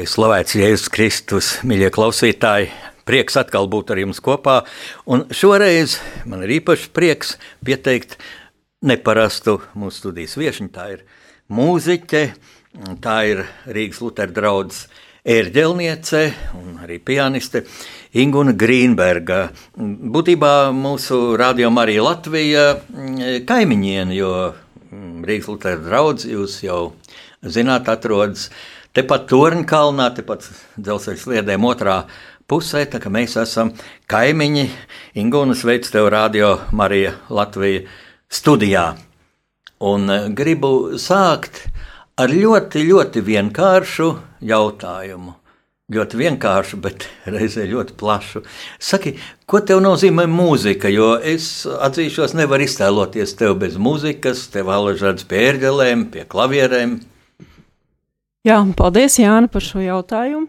Lai slavēts Jēzus Kristus, mīļie klausītāji, prieks atkal būt ar jums kopā. Un šoreiz man ir īpašs prieks pieteikt neparastu mūsu studijas viesiņu. Tā ir mūziķe, tā ir Rīgas Lutera draugs ērģelniece un arī pianiste Inguna Grīnberga. Būtībā mūsu rādījumā arī Latvija mm, kaimiņiene, jo mm, Rīgas Lutera draugs jūs jau zināt atrodas tepat Torņkalnā, tepat dzelzceļa sliedēm otrā pusē, tā kā mēs esam kaimiņi. Inguna sveic tev radio Marija Latvija studijā. Un eh, gribu sākt ar ļoti, ļoti vienkāršu jautājumu. Ļoti vienkāršu, bet reizē ļoti plašu. Saki, ko tev nozīmē mūzika? Jo es atzīšos, nevaru iztēloties tevi bez mūzikas, tev alažādas pie ērģelēm, pie klavierēm. Jā, paldies Jāni par šo jautājumu.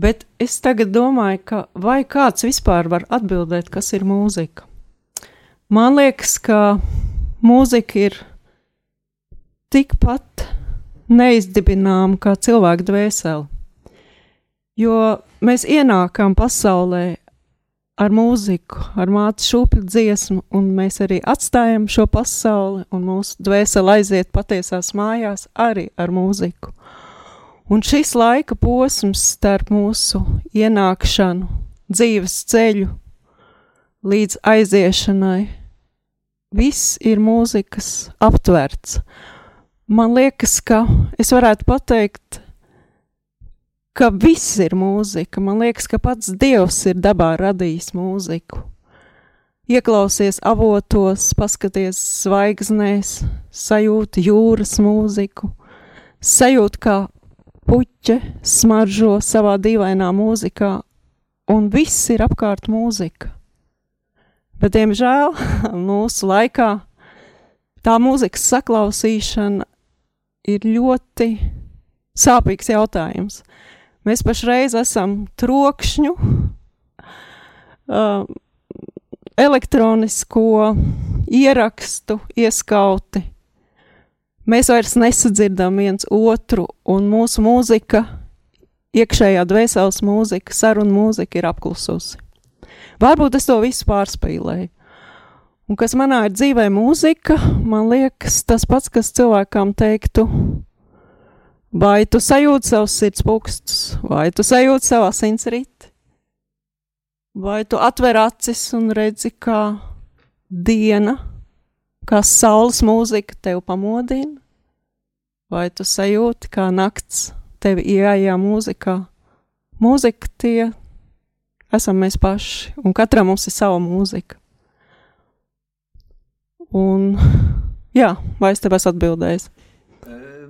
Bet es tagad domāju, ka vai kāds vispār var atbildēt, kas ir mūzika? Man liekas, ka mūzika ir tikpat neizdibināma kā cilvēka dvēsele. Jo mēs ienākam pasaulē ar mūziku, ar mātes šūpļu dziesmu, un mēs arī atstājam šo pasauli, un mūsu dvēsele aiziet patiesās mājās arī ar mūziku. Un šis laika posms starp mūsu ienākšanu, dzīves ceļu līdz aiziešanai viss ir mūzikas aptverts. Man liekas, ka es varētu pateikt, ka viss ir mūzika. Man liekas, ka pats Dievs ir dabā radījis mūziku. Ieklausies avotos, paskaties zvaigznēs, sajūti jūras mūziku, sajūti, kā puķe smaržo savā dīvainā mūzikā, un viss ir apkārt mūzika. Bet, diemžēl, mūsu laikā tā mūzikas saklausīšana ir ļoti sāpīgs jautājums. Mēs pašreiz esam trokšņu, uh, elektronisko ierakstu ieskauti. Mēs vairs nesadzirdam viens otru, un mūsu mūzika, iekšējā dvēseles mūzika, sarunu mūzika ir apklususi. Varbūt es to visu pārspīlēju. Un kas manā ir dzīvē mūzika, man liekas tas pats, kas cilvēkam teiktu, vai tu sajūti savus sirds pukstus, vai tu sajūti savā sirds rīti, vai tu atver acis un redzi, kā diena, kā saules mūzika tev pamodina, vai tu sajūti, kā nakts tevi ieejā mūzikā. Mūzika tie esam mēs paši, un katram mums ir sava mūzika. Un, jā, vai es tev esmu atbildējis?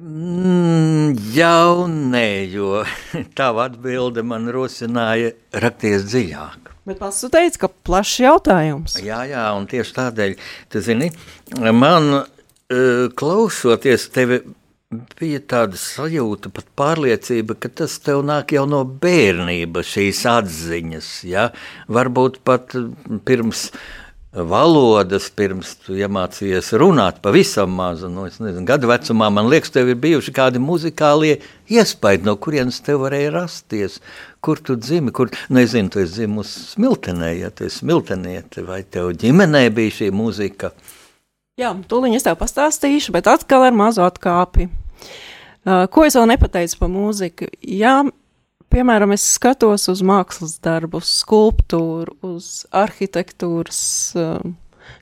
Mm, jau nē, jo tava atbilde man rosināja rakties dziļāk. Bet pats tu teici, ka plašs jautājums. Jā, jā, un tieši tādēļ, tu zini, man klausoties tevi bija tāda sajūta, pat pārliecība, ka tas tev nāk jau no bērnības, šīs atziņas. Ja? Varbūt pat pirms valodas, pirms tu iemācījies runāt pavisam mazu, nu, nezinu, gadu vecumā, man liekas, tev ir bijuši kādi muzikālie iespaidi, no kurienes tev varēja rasties. Kur tu dzimi, kur, nezinu, tu esi dzimusi smiltenē, ja tu esi smilteniete, vai tev ģimenē bija šī muzika? Jā, tūlīt es tev pastāstīšu, bet atkal ar mazu atkāpi. Uh, ko es vēl nepateicu par mūziku? Jā, piemēram, es skatos uz mākslas darbu, uz skulptūru, uz arhitektūras uh,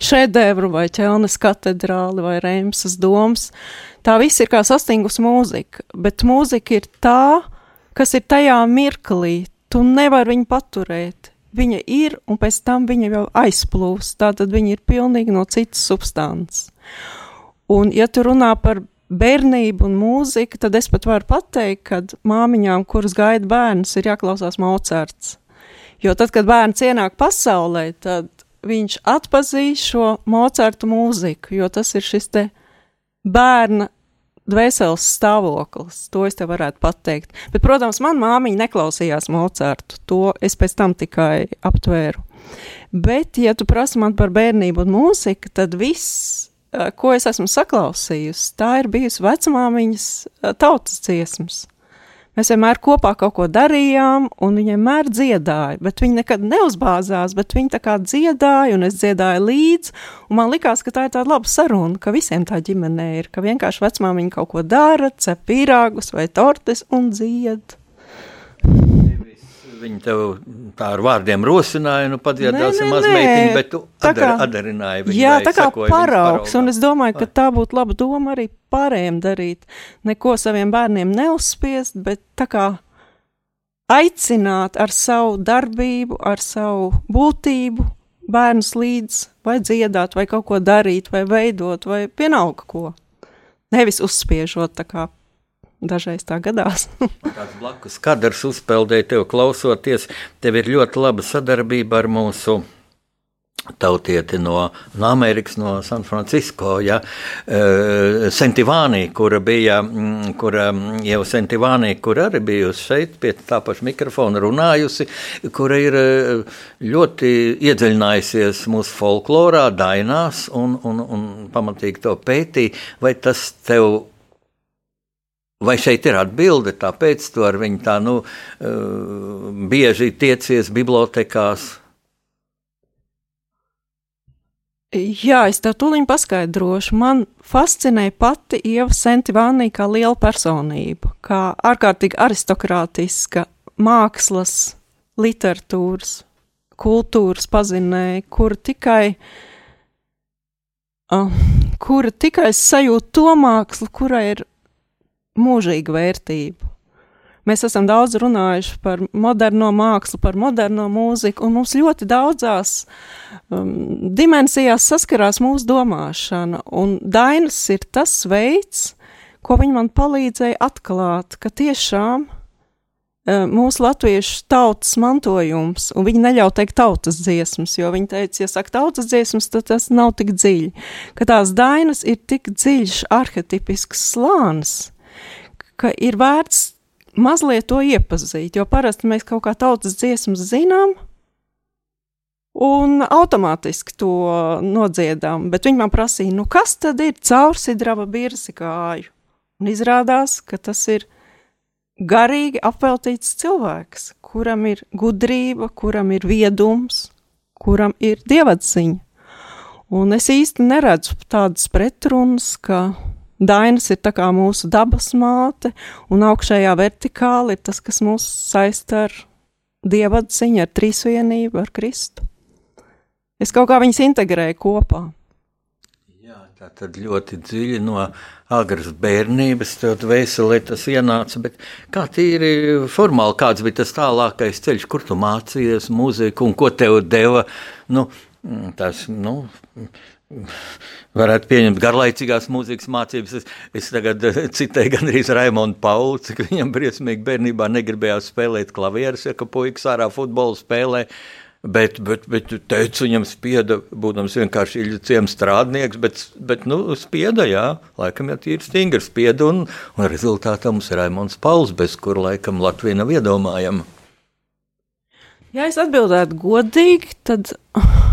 šedevru vai ķelnes katedrāli vai Reimsas domas. Tā viss ir kā sastingus mūzika, bet mūzika ir tā, kas ir tajā mirklī. Tu nevari viņu paturēt. viņa ir, un pēc tam viņa jau aizplūst. Tātad viņa ir pilnīgi no citas substances. Un, ja tu runā par bērnību un mūziku, tad es pat varu pateikt, ka māmiņām, kuras gaida bērnus, ir jāklausās Mocards. Jo tad, kad bērns ienāk pasaulē, tad viņš atpazīs šo Mocartu mūziku, jo tas ir šis te bērna dvēseles stāvoklis. To es te varētu pateikt. Bet, protams, man māmiņa neklausījās Mocartu. To es pēc tam tikai aptvēru. Bet, ja tu prasi man par bērnību un mūziku, tad viss, ko es esmu saklausījusi, tā ir bijusi vecmāmiņas eh, tautas dziesmas. Mēs vienmēr kopā kaut ko darījām, un viņi vienmēr dziedāja, bet viņi nekad neuzbāzās, bet viņi tā kā dziedāja, un es dziedāju līdzi, un man likās, ka tā ir tāda laba saruna, ka visiem tā ģimenē ir, ka vienkārši vecmāmiņa kaut ko dara, cep pīrāgus vai tortes un dzied. Viņi tev tā ar vārdiem rosināja, nu padziedāsim mazmeitiņu, bet tu adar, adarināji viņu. Jā, tā kā paraugs, un es domāju, ka tā būtu laba doma arī pārējiem darīt. Neko saviem bērniem neuzspiest, bet tā kā aicināt ar savu darbību, ar savu būtību bērnus līdz vai dziedāt, vai kaut ko darīt, vai veidot, vai vienalga ko. Nevis uzspiežot tā kā dažreiz tā gadās. Tāds blakus kadrs uzpeldēja tev klausoties. Tev ir ļoti laba sadarbība ar mūsu tautieti no, no Amerikas, no San Francisco, ja, uh, Sentivānī, kura bija, kura jau Sentivānī, kur arī bijusi šeit pie tā paša mikrofona runājusi, kura ir eh, ļoti iedziļinājusies mūsu folklorā, dainās un, un, un pamatīgi to pētīja, vai tas tev Vai šeit ir atbilde? Tāpēc tu ar viņu tā nu, uh, bieži tiecies bibliotekās. Jā, es tev tūlīt paskaidrošu. Man fascinēja pati Ieva Sentivānī kā liela personība, kā ārkārtīgi aristokrātiska mākslas, literatūras, kultūras pazinēja, kur tikai, uh, kura tikai sajūt to mākslu, kurai ir mūžīga vērtība. Mēs esam daudz runājuši par moderno mākslu, par moderno mūziku, un mums ļoti daudzās um, dimensijās saskarās mūsu domāšana. Un Dainas ir tas veids, ko viņa man palīdzēja atklāt, ka tiešām uh, mūsu latviešu tautas mantojums, un viņi neļauj teikt tautas dziesmas, jo viņi teica, ja saka tautas dziesmas, tad tas nav tik dziļi, ka tās Dainas ir tik dziļš, arhetipisks slānis, ka ir vērts mazliet to iepazīt, jo parasti mēs kaut kā tautas dziesmas zinām, un automātiski to nodziedām. Bet viņi man prasīja, nu kas tad ir caursidraba birzi kāju? Un izrādās, ka tas ir garīgi apveltīts cilvēks, kuram ir gudrība, kuram ir viedums, kuram ir dievadziņa. Un es īsti neredzu tādas pretrunas, ka Dainas ir tā kā mūsu dabas māte, un augšējā vertikāli ir tas, kas mūs saista ar dievadziņu, ar trīsvienību, ar Kristu. Es kaut kā viņas integrēju kopā. Jā, tā tad ļoti dziļi no agras bērnības tev vēselē tas ienāca, bet kā tīri formāli, kāds bija tas tālākais ceļš, kur tu mācījies mūziku un ko tev deva, nu, tas, nu, varētu pieņemt garlaicīgās mūzikas mācības. Es, es tagad eh, citēju gandrīz Raimonu Paulu, cik viņam briesmīgi bērnībā negribējās spēlēt klavierus, ja ka puikas ārā futbolu spēlē. Bet, bet, bet teicu, viņam spieda, būdams vienkārši ilgi ciems strādnieks, bet, bet nu, spieda, jā, laikam jau tīri stingri spieda, un, un rezultātā mums ir Raimons Pauls, bez kura laikam Latvija nav iedomājama. Ja es atbildētu godīgi, tad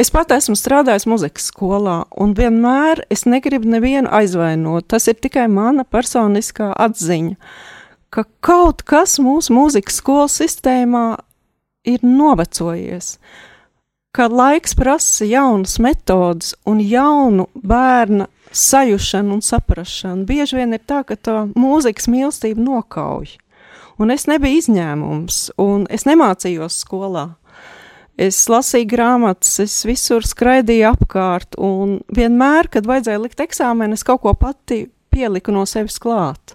Es pat esmu strādājis muzikas skolā, un vienmēr es negribu nevienu aizvainot. Tas ir tikai mana personiskā atziņa, ka kaut kas mūsu muzikas skolas sistēmā ir novecojies, ka laiks prasa jaunas metodas un jaunu bērna sajušanu un saprašanu. Bieži vien ir tā, ka tā mūzikas mīlestība nokauj. Un es nebiju izņēmums, un es nemācījos skolā. Es lasīju grāmatas, es visur skraidīju apkārt, un vienmēr, kad vajadzēja likt eksāmenu, es kaut ko pati pieliku no sevis klāt.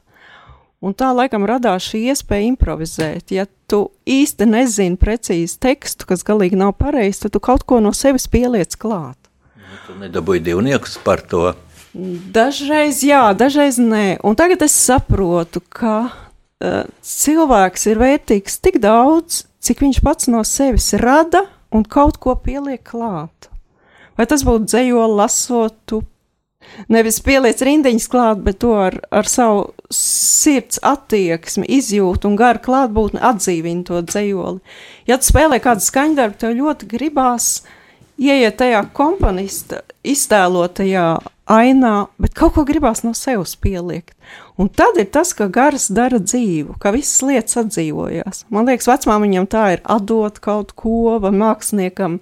Un tā laikam radās šī iespēja improvizēt. Ja tu īsti nezini precīzi tekstu, kas galīgi nav pareizs, tad tu kaut ko no sevis pieliec klāt. Nu, tu nedabūji divniekus par to. Dažreiz jā, dažreiz nē. Un tagad es saprotu, ka uh, cilvēks ir vērtīgs tik daudz, cik viņš pats no sevis rada un kaut ko pieliek klāt. Vai tas būtu dzējola, lasot, tu nevis pieliec rindiņas klāt, bet to ar, ar savu sirds attieksmi, izjūtu un garu klātbūtni atdzīvina to dzējoli. Ja tu spēlē kādu skaņdarbu, tev ļoti gribās ieiet tajā komponista iztēlotajā ainā, bet kaut ko gribās no sevis pieliekt. Un tad ir tas, ka gars dara dzīvu, ka visas lietas atdzīvojās. Man liekas, vecmāmiņam tā ir atdot kaut ko, vai māksliniekam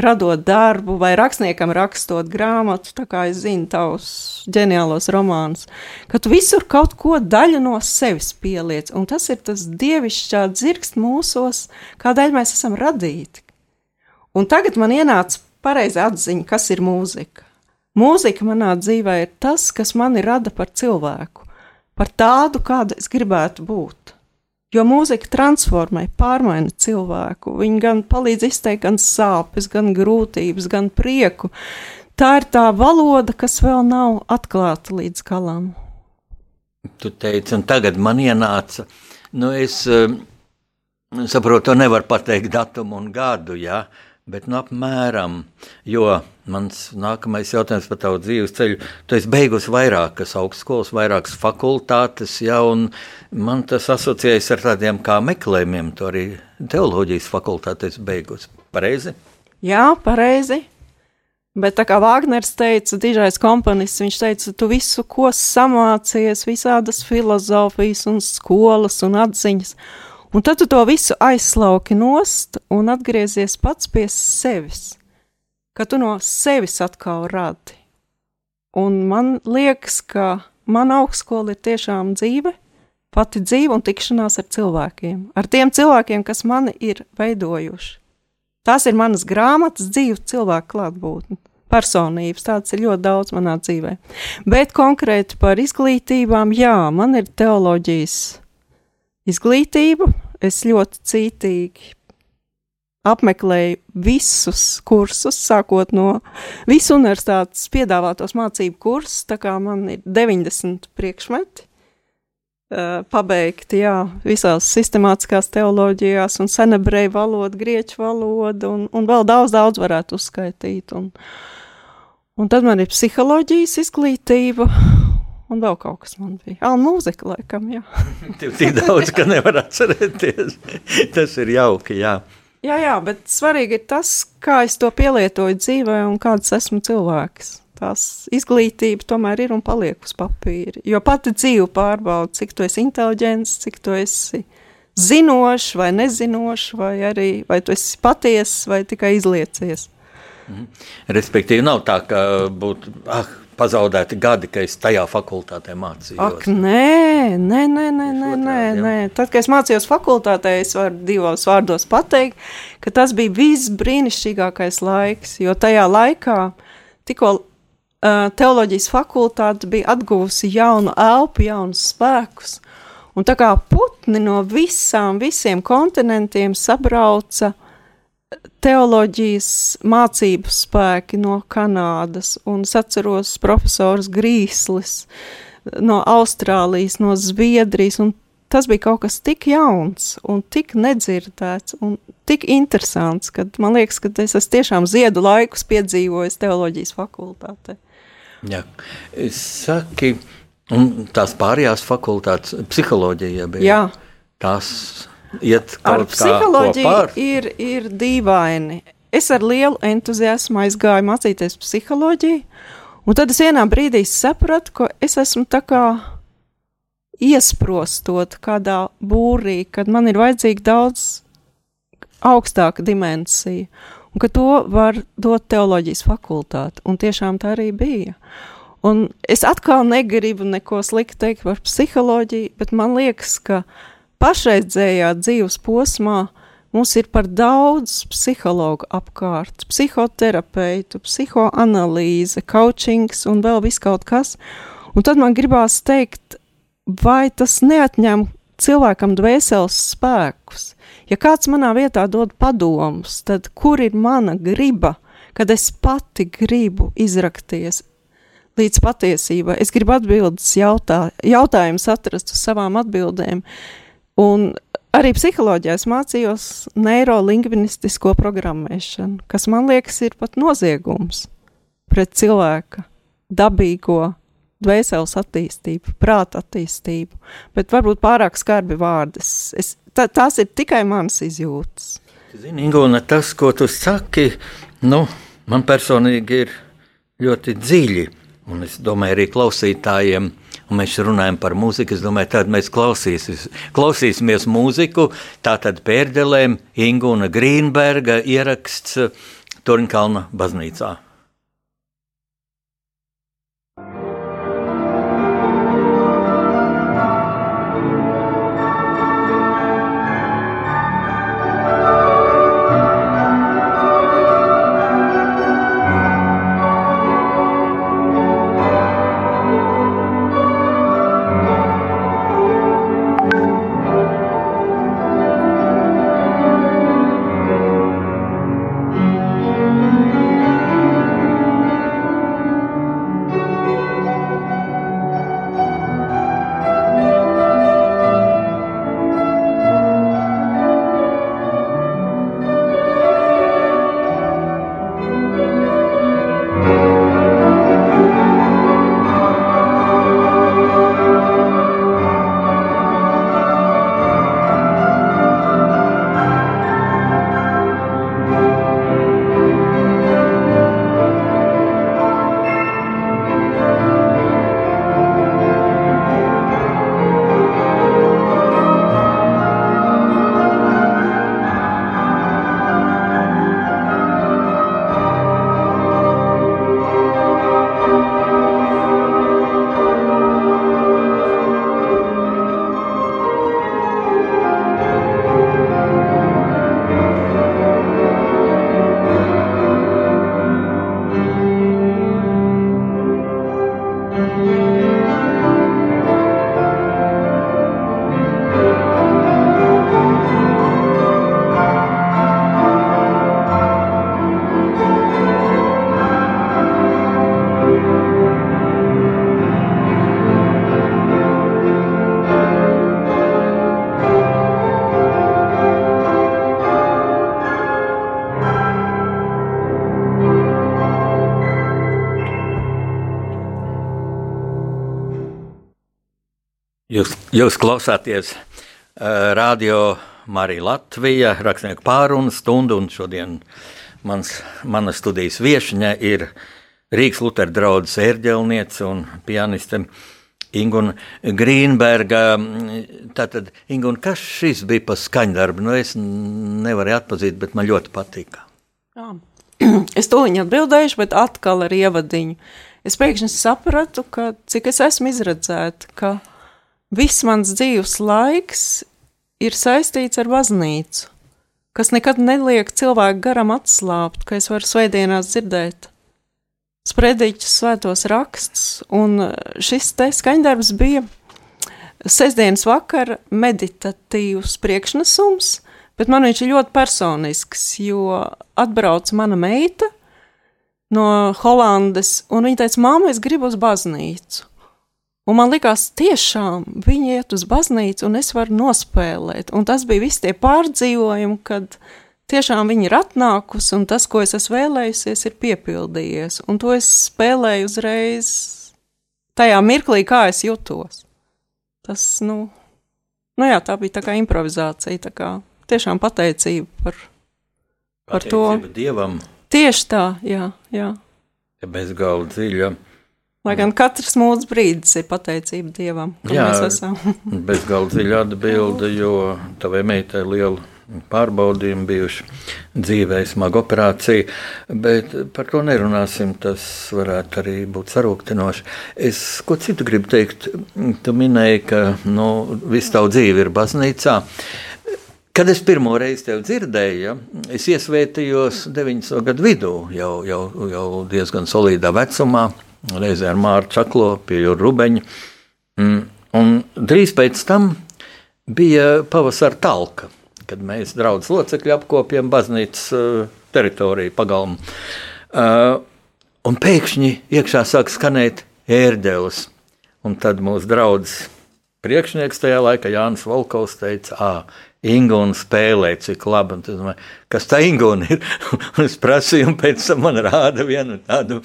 radot darbu, vai rakstniekam rakstot grāmatu, tā kā es zinu tavus ģeniālos romānus, ka tu visur kaut ko daļu no sevis pieliec, un tas ir tas dievišķā dzirkst mūsos, kādēļ mēs esam radīti. Un tagad man ienāca pareizi atziņa, kas ir mūzika. Mūzika manā dzīvē ir tas, kas mani rada par cilvēku, par tādu, kāda es gribētu būt. Jo mūzika transformē, pārmaina cilvēku. Viņa gan palīdz izteikt gan sāpes, gan grūtības, gan prieku. Tā ir tā valoda, kas vēl nav atklāta līdz galam. Tu teici, un tagad man ienāca, nu es uh, saprotu, to nevar pateikt datumu un gadu, jā, ja? Bet nu, apmēram, jo mans nākamais jautājums par tavu dzīves ceļu, tu esi beigusi vairākas augstskolas, vairākas fakultātes, ja, un man tas asociējas ar tādiem kā meklējumiem. Tu arī teoloģijas fakultātes beigusi. Pareizi? Jā, pareizi. Bet tā kā Vāgners teica, dižais komponists, viņš teica, tu visu, ko samācies, visādas filozofijas un skolas un atziņas, Un tad tu to visu aizslauki nost un atgriezies pats pie sevis, ka tu no sevis atkal radi. Un man liekas, ka mana augstskola ir tiešām dzīve, pati dzīve un tikšanās ar cilvēkiem, ar tiem cilvēkiem, kas mani ir veidojuši. Tās ir manas grāmatas, dzīve cilvēku klātbūtne personības. Tāds ir ļoti daudz manā dzīvē. Bet konkrēti par izglītībām, jā, man ir teoloģijas izglītība, es ļoti cītīgi apmeklēju visus kursus, sākot no visu universitātes piedāvātos mācību kursus, tā kā man ir 90 priekšmeti. Pabeigti, jā, visās sistemātiskās teoloģijās, un senebreju valoda, grieķu valoda, un, un vēl daudz, daudz varētu uzskaitīt. Un, un tad man ir psiholoģijas izglītība, Un vēl kaut kas man bija. Ah, mūzika, laikam, jā. Tik daudz, ka nevar atcerēties. tas ir jauki, jā. Jā, jā, bet svarīgi ir tas, kā es to pielietoju dzīvē un kāds esmu cilvēks. Tās izglītība tomēr ir un paliek uz papīra. Jo pati dzīve pārbauda, cik tu esi inteliģents, cik tu esi zinošs vai nezinošs, vai arī vai tu esi patiess vai tikai izliecies. Mhm. Respektīvi, nav tā, ka būtu, ah, pazaudēti gadi, kad es tajā fakultātē mācījos. Ak, nē, nē, nē, nē, nē, nē, nē. Tad, kad es mācījos fakultātē, es varu divos vārdos pateikt, ka tas bija viss brīnišķīgākais laiks, jo tajā laikā tikko uh, teoloģijas fakultāte bija atguvusi jaunu elpu, jaunus spēkus, un tā kā putni no visām, visiem kontinentiem sabrauca teoloģijas mācību spēki no Kanādas, un es atceros profesors Grīslis no Austrālijas, no Zviedrijas, un tas bija kaut kas tik jauns un tik nedzirdēts un tik interesants, ka man liekas, ka es esmu tiešām ziedu laikus piedzīvojis teoloģijas fakultātē. Jā, es saki, un tās pārējās fakultātes, psiholoģija bija. Jā. Tās iet ar psiholoģiju ir, ir dīvaini. Es ar lielu entuziasmu aizgāju mācīties psiholoģiju, un tad es vienā brīdī sapratu, ka es esmu tā kā iesprostot kādā būrī, kad man ir vajadzīga daudz augstāka dimensija, un ka to var dot teoloģijas fakultāte, un tiešām tā arī bija. Un es atkal negribu neko sliktu teikt par psiholoģiju, bet man liekas, ka pašreizējā dzīves posmā mums ir par daudz psihologu apkārt, psihoterapeitu, psihoanalīze, coachings un vēl viss kaut kas. Un tad man gribās teikt, vai tas neatņem cilvēkam dvēseles spēkus? Ja kāds manā vietā dod padomus, tad kur ir mana griba, kad es pati gribu izrakties līdz patiesībai? Es gribu atbildes jautā, jautājumus atrast uz savām atbildēm. Un arī psiholoģijā es mācījos neirolingvistisko programmēšanu, kas man liekas ir pat noziegums pret cilvēka dabīgo dvēseles attīstību, prāta attīstību, bet varbūt pārāk skarbi vārdas. Es, tā, tās ir tikai manas izjūtas. Zini, Ingūna, tas, ko tu saki, nu, man personīgi ir ļoti dziļi. Un es domāju, arī klausītājiem, un mēs runājam par mūziku. Es domāju, tad mēs klausīsimies, klausīsimies mūziku. Tātad pērdelēm Ingūna Grīnberga ieraksts Turnkalna baznīcā. Jūs, jūs klausāties uh, radio Marija Latvija, rakstnieku pārunu stundu, un šodien mans, mana studijas viešņa ir Rīgas Lutera draudzes ērģelniece un pianiste Inguna Grīnberga. Tātad, Inguna, kas šis bija pa skaņdarbu? Nu, es nevaru atpazīt, bet man ļoti patika. Jā. Es to viņu atbildēšu, bet atkal ar ievadiņu. Es pēkšņi sapratu, ka cik es esmu izredzēta, ka Viss mans dzīves laiks ir saistīts ar baznīcu, kas nekad neliek cilvēku garam atslābt, ka es varu svētdienās dzirdēt sprediķus, svētos rakstus, un šis te skaņdarbs bija sestdienas vakara meditatīvs priekšnesums, bet man viņš ir ļoti personisks, jo atbrauc mana meita no Holandes, un viņa teica, māma, es gribu uz baznīcu. Un man likās, tiešām viņi iet uz baznīcu, un es varu nospēlēt. Un tas bija viss tie pārdzīvojumi, kad tiešām viņi ir atnākusi, un tas, ko es esmu vēlējusies, ir piepildījies. Un to es spēlēju uzreiz tajā mirklī, kā es jutos. Tas, nu, nu jā, tā bija tā kā improvizācija, tā kā tiešām pateicība par, par pateicība to. Dievam. Tieši tā, jā, jā. Ja bezgalda dziļa. Lai gan katrs mūsu brīdis ir pateicība Dievam, ka Jā, mēs esam. bezgalīgi dziļa atbilde, jo tavai meitai liela pārbaudījumi bijuši dzīvē, smaga operācija, bet par to nerunāsim. Tas varētu arī būt sarūktinoši. Es ko citu gribu teikt. Tu minēji, ka nu, visu tavu dzīvi ir baznīcā. Kad es pirmo reizi tevi dzirdēju, ja, es iesvētījos 90. gadu vidū, jau, jau, jau diezgan solidā vecumā reizē ar Mārtu Čaklo pie Rubeņa. Mm. Un drīz pēc tam bija pavasara talka, kad mēs draudzes locekļi apkopjam baznīcas uh, teritoriju pagalmu. Uh, un pēkšņi iekšā sāk skanēt ērdeles. Un tad mūsu draugs priekšnieks tajā laikā, Jānis Volkovs, teica, ah, Ingūna spēlē, cik labi. Domāju, kas tā Ingūna ir? es prasīju, un pēc tam man rāda vienu tādu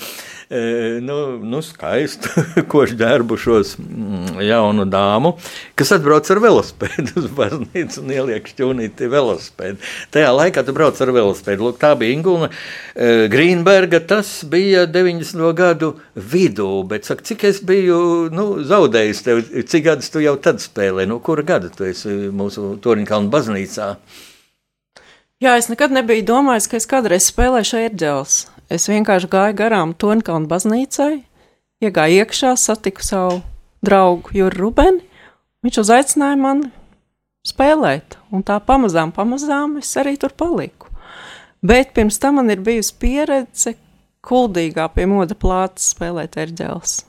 nu, nu, skaistu, košu ģērbušos mm, jaunu dāmu, kas atbrauc ar velosipēdu uz baznīcu un ieliek šķūnīti velosipēdu. Tajā laikā tu brauc ar velosipēdu. Lūk, tā bija Ingūna Grīnberga, tas bija 90. gadu vidū, bet saka, cik es biju nu, zaudējis tev, cik gadus tu jau tad spēlēji, no kura gada tu esi mūsu Toriņkalnu baznīcā? Jā, es nekad nebiju domājis, ka es kādreiz spēlēšu ērģeles. Es vienkārši gāju garām Tonkalnu baznīcai, iegāju iekšā, satiku savu draugu Juru Rubeni. Viņš uzaicināja mani spēlēt, un tā pamazām, pamazām es arī tur paliku. Bet pirms tam man ir bijusi pieredze kuldīgā pie moda plātes spēlēt erģēles.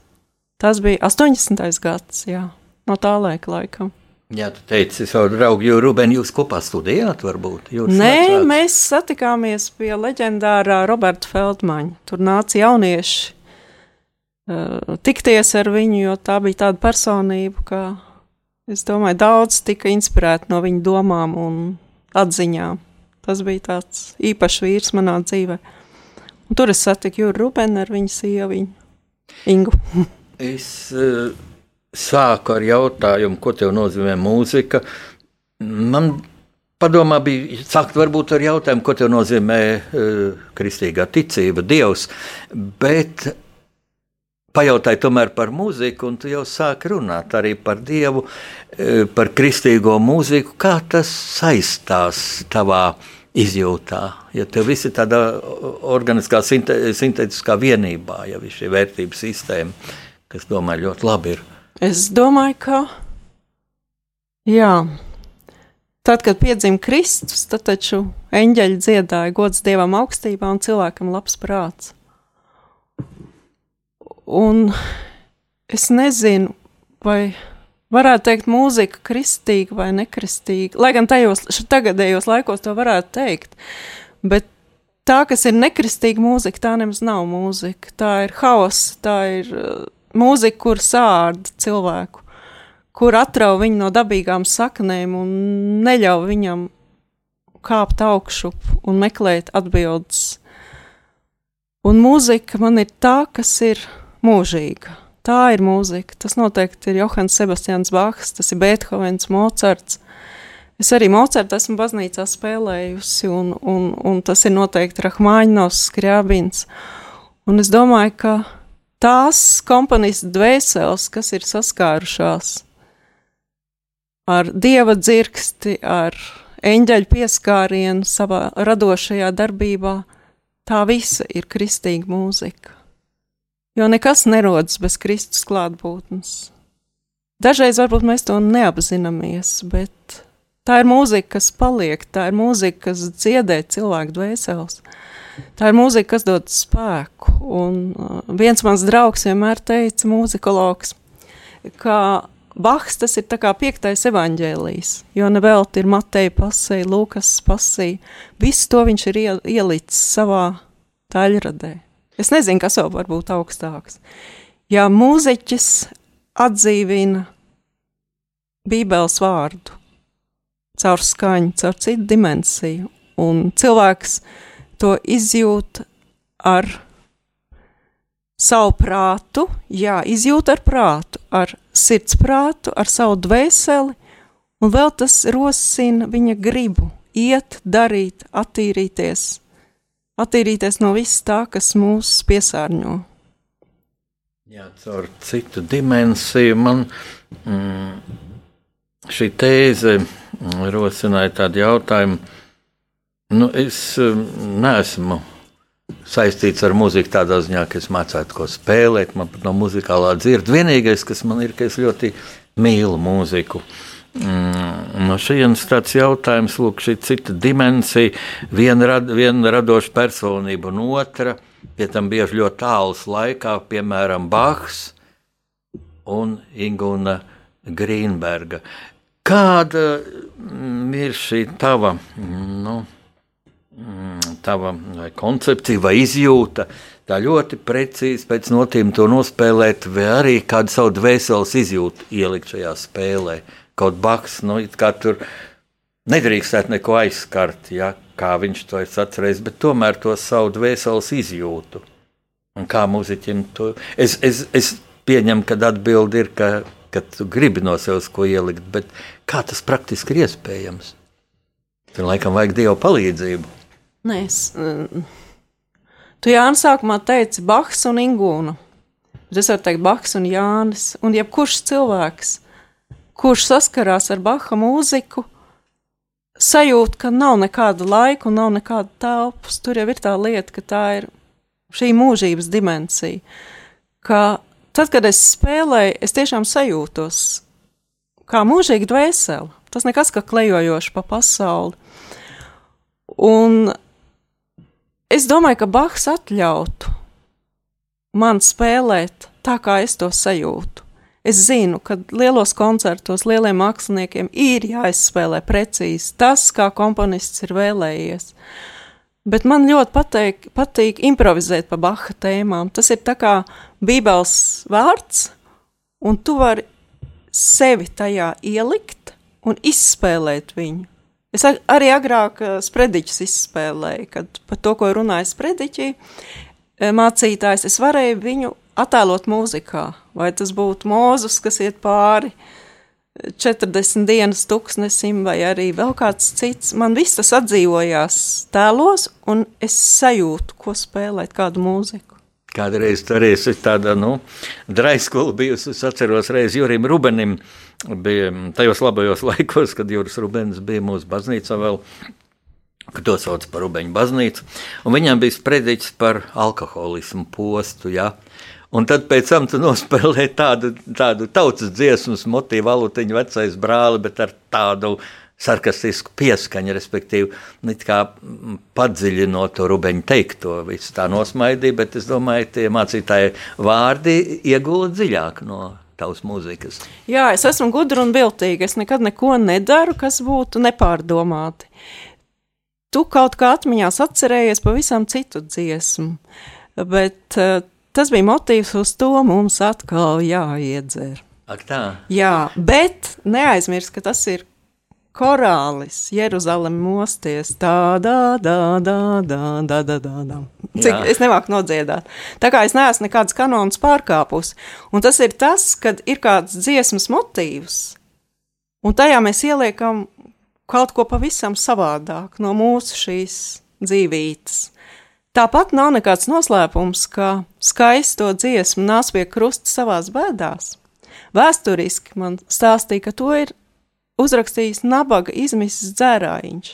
Tas bija 80. gads, jā, no tā laika laikam. Jā, tu teici, savu draugu Jūru Rubeni, jūs kopā studējāt, varbūt? Jūras Nē, vecāks. mēs satikāmies pie leģendārā Roberta Feldmaņa. Tur nāca jaunieši uh, tikties ar viņu, jo tā bija tāda personība, ka, es domāju, daudz tika inspirēti no viņa domām un atziņām. Tas bija tāds īpašs vīrs manā dzīvē. Un tur es satiku Jūru Rubeni ar viņu sieviņu, Ingu. es, uh sāku ar jautājumu, ko nozīmē mūzika. Man padomā bija sākt varbūt ar jautājumu, ko nozīmē uh, kristīgā ticība, Dievs. Bet pajautāju tomēr par mūziku, un tu jau sāki runāt arī par Dievu, uh, par kristīgo mūziku. Kā tas saistās tavā izjūtā? Ja tev viss ir tādā organiskā, sintētiskā vienībā, ja viss šī vērtības sistēma, kas domāju ļoti labi ir. Es domāju, ka jā. Tad, kad piedzima Kristus, tad taču eņģeļi dziedāja gods Dievam augstībā un cilvēkam labs prāts. Un es nezinu, vai varētu teikt, mūzika kristīga vai nekristīga. Lai gan tajos tagadējos laikos to varētu teikt, bet tā, kas ir nekristīga mūzika, tā nemaz nav mūzika. Tā ir hauss, tā ir mūzika, kur sārda cilvēku, kur atrauj viņu no dabīgām saknēm un neļauj viņam kāpt augšup un meklēt atbildes. Un mūzika man ir tā, kas ir mūžīga. Tā ir mūzika. Tas noteikti ir Johans Sebastians Bachs, tas ir Beethovens, Mocards. Es arī Mocardu esmu baznīcā spēlējusi, un, un, un tas ir noteikti Rahmāņos, Skriabins. Un es domāju, ka tās komponistu dvēseles, kas ir saskārušās ar dieva dzirksti, ar eņģeļu pieskārienu savā radošajā darbībā, tā visa ir kristīga mūzika. Jo nekas nerodas bez Kristus klātbūtnes. Dažreiz varbūt mēs to neapzināmies, bet tā ir mūzika, kas paliek, tā ir mūzika, kas dziedē cilvēku dvēseles. Tā ir mūzika, kas dod spēku. Un uh, viens mans draugs vienmēr teica, mūzikologs, ka Bahs tas ir kā piektais evaņģēlijs, jo nevelti ir Mateja pasēja, Lūkas pasēja. Visu to viņš ir ielicis savā taļradē. Es nezinu, kas vēl var būt augstāks. Ja mūziķis atdzīvina Bībeles vārdu caur skaņu, caur citu dimensiju, un cilvēks to izjūt ar savu prātu, jā, izjūt ar prātu, ar sirdsprātu, ar savu dvēseli, un vēl tas rosina viņa gribu iet, darīt, attīrīties, attīrīties no viss tā, kas mūs piesārņo. Jā, caur citu dimensiju man mm, šī tēze rosināja tādu jautājumu, Nu, es neesmu saistīts ar muziku tādā ziņā, ka es mācītu, ko spēlēt. Man pat no muzikālā dzird. Vienīgais, kas man ir, ka es ļoti mīlu mūziku. Mm, no šejienes tāds jautājums, lūk, šī cita dimensija, viena, rad, viena radoša personība un otra, pie tam bieži ļoti tāls laikā, piemēram, Bahs un Ingūna Grīnberga. Kāda mm, ir šī tava, nu, mm, tava vai koncepcija vai izjūta? Tā ļoti precīzi pēc notīm to nospēlēt, vai arī kādu savu dvēseles izjūtu ielikt šajā spēlē. Kaut baks, nu, kā tur nedrīkstētu neko aizskart, ja, kā viņš to ir atcerējis, bet tomēr to savu dvēseles izjūtu. Un kā mūziķim to es, es, es pieņemu, ka atbildi ir, ka, ka tu gribi no sevis ko ielikt, bet kā tas praktiski ir iespējams? Tur laikam vajag Dieva palīdzību. Nē, es, tu Jānis sākumā teici Bahs un Ingūna. Es varu teikt Bahs un Jānis, un jebkurš cilvēks, kurš saskarās ar Baha mūziku, sajūt, ka nav nekāda laika un nav nekāda telpas. Tur jau ir tā lieta, ka tā ir šī mūžības dimensija. Ka tad, kad es spēlēju, es tiešām sajūtos kā mūžīga dvēsele. Tas nekas kā klejojoši pa pasauli. Un es domāju, ka Bahs atļautu man spēlēt tā, kā es to sajūtu. Es zinu, ka lielos koncertos lieliem māksliniekiem ir jāizspēlē precīzi tas, kā komponists ir vēlējies. Bet man ļoti pateik, patīk improvizēt pa Baha tēmām. Tas ir kā Bībeles vārds, un tu vari sevi tajā ielikt un izspēlēt viņu. Es arī agrāk eh, sprediķus izspēlēju, kad par to, ko runāja sprediķi, eh, mācītājs, es varēju viņu attēlot mūzikā. Vai tas būtu mūzus, kas iet pāri 40 dienas tūkstnesim, vai arī vēl kāds cits. Man viss tas atdzīvojās tēlos, un es sajūtu, ko spēlēt, kādu mūziku. Kādreiz tur ir tāda nu, draiskola bijusi. Es atceros, reiz Jurim Rubenim bija tajos labajos laikos, kad Juris Rubens bija mūsu baznīcā vēl to sauc par Rubeņu baznīcu, viņam bija sprediķis par alkoholismu postu. Ja? Un tad pēc tam tu nospēlē tādu, tādu tautas dziesmas motīvu, valutiņu vecais brāli, bet ar tādu sarkastisku pieskaņu, respektīvi, nu, padziļinot to rubeņu teikto. Visu tā nosmaidīja, bet es domāju, tie mācītāji vārdi iegūda dziļāk no tavas mūzikas. Jā, es esmu gudra un viltīga. Es nekad neko nedaru, kas būtu nepārdomāti. Tu kaut kā atmiņās atcerējies pavisam citu dziesmu, bet uh, tas bija motīvs uz to mums atkal jāiedzer. Ak, tā. Jā, bet neaizmirst, ka tas ir korālis Jeruzalem mosties tādā, tādā, tādā, tādā. Cik es nemāku nodziedāt. Tā kā es neesmu nekādas kanonas pārkāpus. Un tas ir tas, kad ir kāds dziesmas motīvs, un tajā mēs ieliekam kaut ko pavisam savādāk no mūsu šīs dzīvības. Tāpat nav nekāds noslēpums, ka skaisto dziesmu nāc pie krusta savās bēdās. Vēsturiski man stāstīja, ka to ir uzrakstījis nabaga izmisis dzērājiņš.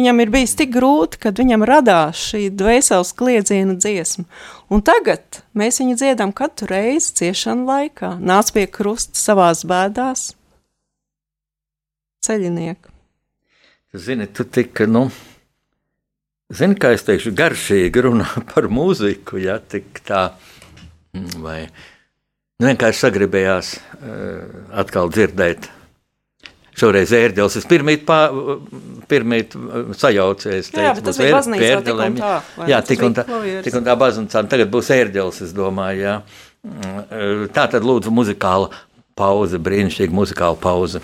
Viņam ir bijis tik grūti, kad viņam radās šī dvēseles kliedziena dziesma, un tagad mēs viņu dziedam katru reizi ciešanu laikā. Nāc pie krusta savās bēdās, ceļinieki. Zini, tu tik, nu, Zini, kā es teikšu, garšīgi runā par mūziku, ja tik tā, mm, vai nu, vienkārši sagribējās uh, atkal dzirdēt. Šoreiz ērģelis. Es pirmīt, pā, pirmīt sajaucies. Jā, bet tas bija baznīcā tik un tā. Jā, tik un tā, tik un tā baznīcā. Tagad būs ērģelis, es domāju, jā. Mm, tā tad lūdzu muzikāla pauze, brīnišķīga muzikāla pauze.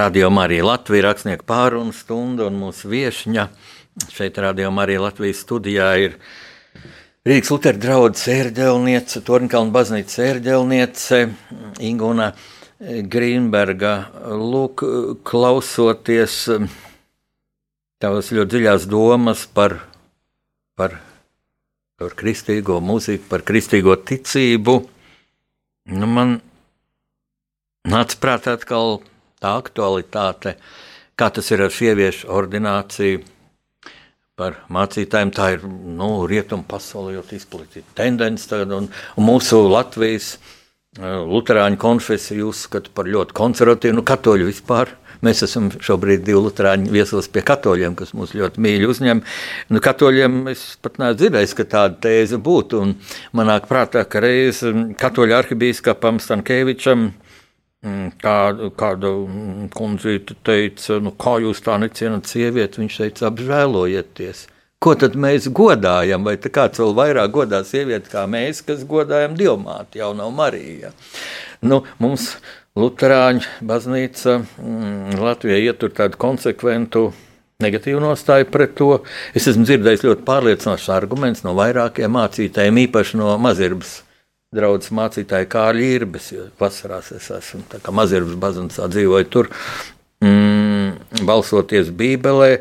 Radio Marija Latvija rakstnieku pārunu stunda un mūsu viešņa. Šeit Radio Marija Latvijas studijā ir Rīgas Lutera draudzes ērģelniece, Tornkalna baznīcas ērģelniece Inguna Grīnberga. Lūk, klausoties tavas ļoti dziļās domas par, par, par kristīgo mūziku, par kristīgo ticību, nu man nāca prātā atkal tā aktualitāte, kā tas ir ar sieviešu ordināciju. Par mācītājiem tā ir nu, rietumu pasaulē ļoti izplatīta tendence. Tagad, un, un mūsu Latvijas uh, Lutāņu konfesija uzskata par ļoti konservatīvu, nu, katoļu vispār. Mēs esam šobrīd divi luterāņi viesos pie katoļiem, kas mūs ļoti mīļi uzņem. Nu, katoļiem es pat neesmu dzirdējis, ka tāda tēze būtu. Manāk prātā, ka reiz katoļu arhibīskapam Stankēvičam Mm, kā, kāda kundzīte teica, nu, kā jūs tā necienat sievieti, viņš teica, apžēlojieties. Ko tad mēs godājam? Vai kāds vēl vairāk godā sievieti kā mēs, kas godājam dievmāti, jau nav Marija? Nu, mums Lutāņu baznīca mm, Latvijā ietur tādu konsekventu negatīvu nostāju pret to. Es esmu dzirdējis ļoti pārliecinošs arguments no vairākiem mācītājiem, īpaši no mazirbas draugs mācītāja Kārļa Irbes, jo vasarās es esmu mazirbas baznīcā dzīvoju tur, mm, balsoties Bībelē.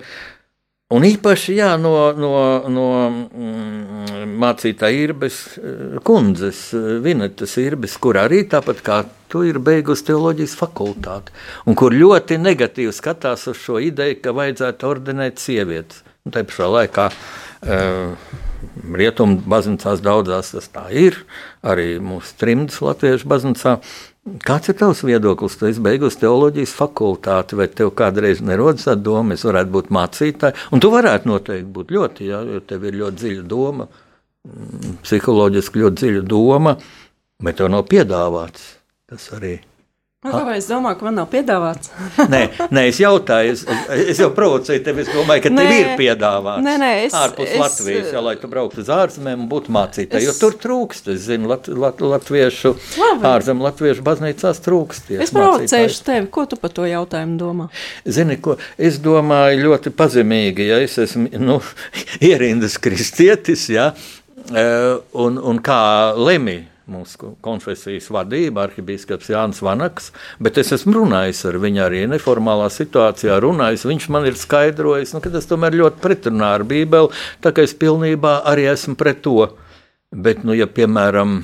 Un īpaši jā, no, no, no mm, mācītāja Irbes eh, kundzes, eh, Vinetas Irbes, kur arī tāpat kā tu ir beigusi teoloģijas fakultāti, un kur ļoti negatīvi skatās uz šo ideju, ka vajadzētu ordinēt sievietes. Un tā pašā laikā uh, Rietumu baznīcās daudzās tas tā ir, arī mūsu trimdas latviešu baznīcā. Kāds ir tavs viedoklis? Tu esi beigusi teoloģijas fakultāti, vai tev kādreiz nerodas tā doma, es varētu būt mācītāja? Un tu varētu noteikti būt ļoti, ja, jo tev ir ļoti dziļa doma, mm, psiholoģiski ļoti dziļa doma, bet tev nav piedāvāts tas arī. Nu, kāpēc es domāju, ka man nav piedāvāts? nē, nē, es jautāju, es, es jau provocēju tevi. Es domāju, ka nē, tev ir piedāvāts. Nē, nē, es, ārpus es, Latvijas, jau lai tu brauktu uz ārzemēm un būtu mācītāji. Jo tur trūkst, es zinu, lat, lat, latviešu, ārzemju latviešu baznīcās trūkst. Es provocēšu tevi, ko tu par to jautājumu domā? Zini, ko es domāju ļoti pazemīgi, ja es esmu nu, ierindas kristietis, ja, eh, un, un kā lemj mūsu konfesijas vadība, arhibīskaps Jānis Vanaks, bet es esmu runājis ar viņu arī neformālā situācijā. Runājis, viņš man ir skaidrojis, nu, ka tas tomēr ļoti pretrunā ar Bībeli, tā kā es pilnībā arī esmu pret to. Bet, nu, ja, piemēram,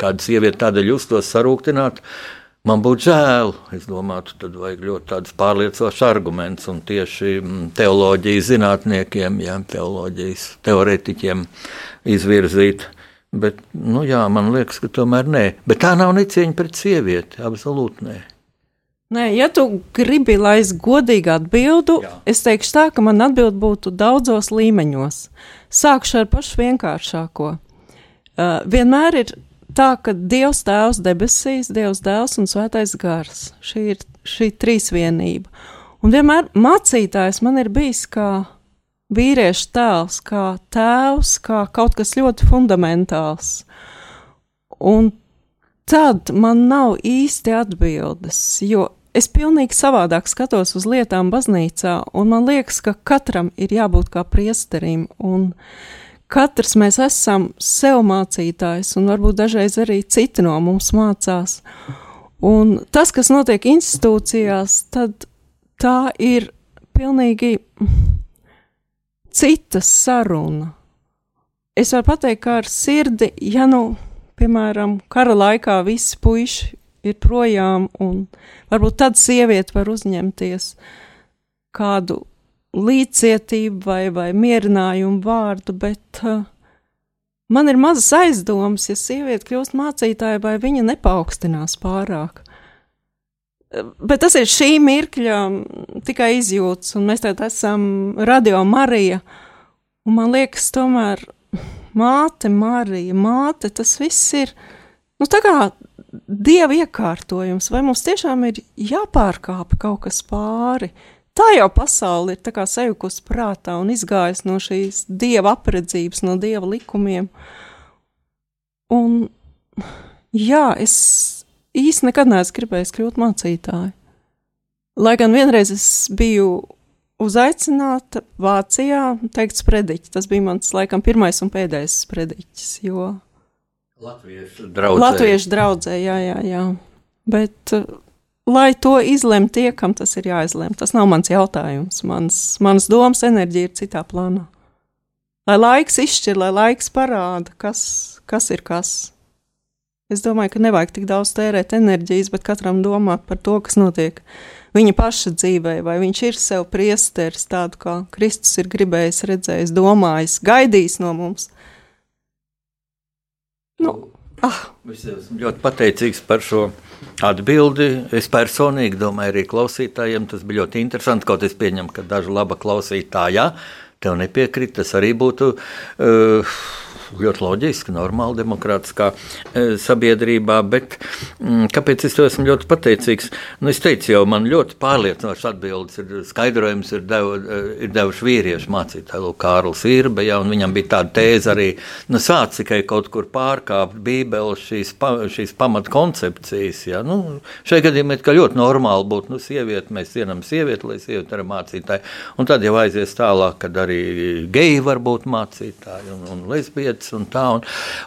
kāda sieviete tādēļ justos sarūktināt, man būtu žēl. Es domāju, tad vajag ļoti tādus pārliecinošus argumentus un tieši mm, teoloģijas zinātniekiem, ja, teoloģijas teorētiķiem izvirzīt. Bet, nu, jā, man liekas, ka tomēr nē. Bet tā nav necieņa pret sievieti. Absolūti nē. Nē, ja tu gribi, lai es godīgi atbildu, jā. es teikšu tā, ka man atbild būtu daudzos līmeņos. Sākšu ar pašu vienkāršāko. Uh, vienmēr ir tā, ka Dievs Tēvs debesīs, Dievs Dēls un Svētais Gars. Šī ir šī trīsvienība. Un vienmēr mācītājs man ir bijis kā vīrieša tēls, kā tēvs, kā kaut kas ļoti fundamentāls. Un tad man nav īsti atbildes, jo es pilnīgi savādāk skatos uz lietām baznīcā, un man liekas, ka katram ir jābūt kā priesterim, un katrs mēs esam sev mācītājs, un varbūt dažreiz arī citi no mums mācās. Un tas, kas notiek institūcijās, tad tā ir pilnīgi cita saruna. Es varu pateikt, ka ar sirdi, ja nu, piemēram, kara laikā visi puiši ir projām, un varbūt tad sieviete var uzņemties kādu līdzcietību vai, vai mierinājumu vārdu, bet uh, man ir mazas aizdomas, ja sieviete kļūst mācītāja, vai viņa nepaukstinās pārāk. Bet tas ir šī mirkļa tikai izjūts, un mēs tagad esam radio Marija. Un man liekas, tomēr māte, Marija, māte, tas viss ir nu, tā kā dieva iekārtojums. Vai mums tiešām ir jāpārkāpa kaut kas pāri? Tā jau pasaule ir sajukusi prātā un izgājusi no šīs dieva apredzības, no dieva likumiem. Un jā, es īsti nekad neesmu gribējis kļūt mācītāju. Lai gan vienreiz es biju uzaicināta Vācijā, teikt, sprediķis. Tas bija mans, laikam, pirmais un pēdējais sprediķis. Jo... Latviešu draudzē. Latviešu draudzē, jā, jā, jā. Bet, lai to izlemj tie, kam tas ir jāizlemj, tas nav mans jautājums. Mans, mans domas enerģija ir citā plānā. Lai laiks izšķir, lai laiks parāda, kas, kas ir kas. Es domāju, ka nevajag tik daudz tērēt enerģijas, bet katram domāt par to, kas notiek viņa paša dzīvē, vai viņš ir sev priesteris, tādu kā Kristus ir gribējis, redzējis, domājis, gaidījis no mums. Nu, ah. Es esmu ļoti pateicīgs par šo atbildi. Es personīgi domāju, arī klausītājiem tas bija ļoti interesanti. Kaut es pieņemu, ka daži laba klausītāji tev nepiekrīt. Tas arī būtu. Uh, ļoti loģiski, normāli demokrātiskā e, sabiedrībā. Bet mm, kāpēc es to esmu ļoti pateicīgs? Nu, es teicu, jau man ļoti pārliecinošs atbildes ir skaidrojums, ir, devu, e, ir devuši vīriešu mācītāji, Lūk, Kārls Irbe, ja, un viņam bija tāda tēze arī, nu, sāc tikai kaut kur pārkāpt Bībeles šīs, pa, šīs pamatkoncepcijas. Ja. Nu, šajā gadījumā ir ļoti normāli būt, nu, sieviete, mēs cienam sievieti, lai sieviete ir mācītāja, un tad jau aizies tālāk, kad arī geji var būt mācītāji un, un lesbietes lietas un tā. Un,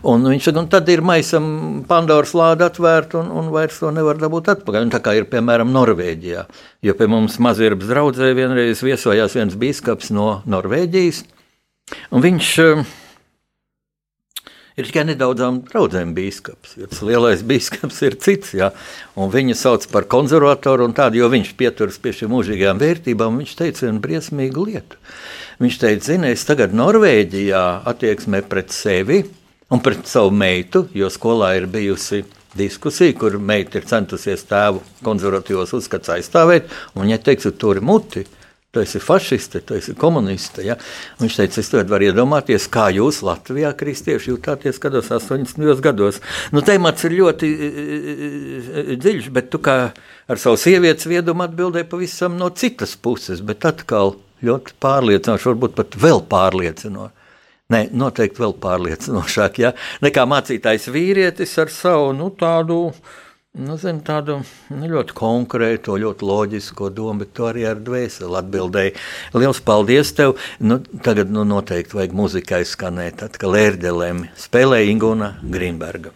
un viņš saka, un tad ir maisam Pandoras lāde atvērta un, un vairs to nevar dabūt atpakaļ. Un tā kā ir piemēram Norvēģijā, jo pie mums mazierbas draudzē vienreiz viesojās viens bīskaps no Norvēģijas, un viņš uh, ir tikai nedaudzām draudzēm biskups. Lielais biskups ir cits, ja, un viņu sauc par konservatoru un tādu, jo viņš pieturas pie šīm mūžīgām vērtībām. Viņš teica vienu briesmīgu lietu. Viņš teica, zini, es tagad Norvēģijā attieksmē pret sevi un pret savu meitu, jo skolā ir bijusi diskusija, kur meita ir centusies tēvu konservatīvos uzskats aizstāvēt, un viņa teica, tur ir muti. Tu esi fašiste, tu esi komuniste. Ja? Viņš teica, es varu iedomāties, kā jūs Latvijā, kristieši, jutāties kādos 80 gados. Nu, temats ir ļoti e, e, e, dziļš, bet tu kā ar savu sievietes viedumu atbildēji pavisam no citas puses. Bet atkal ļoti pārliecinoši, varbūt pat vēl pārliecinoši. Nē, noteikti vēl pārliecinošāk, ja? nekā mācītājs vīrietis ar savu nu, tādu, nu, zin, tādu nu, ļoti konkrētu, ļoti loģisku domu, bet to arī ar dvēseli atbildēja. Lielas paldies tev! Nu, tagad nu, noteikti vajag muzikai skanēt, atkal ērģelēm spēlē Inguna Grīnberga.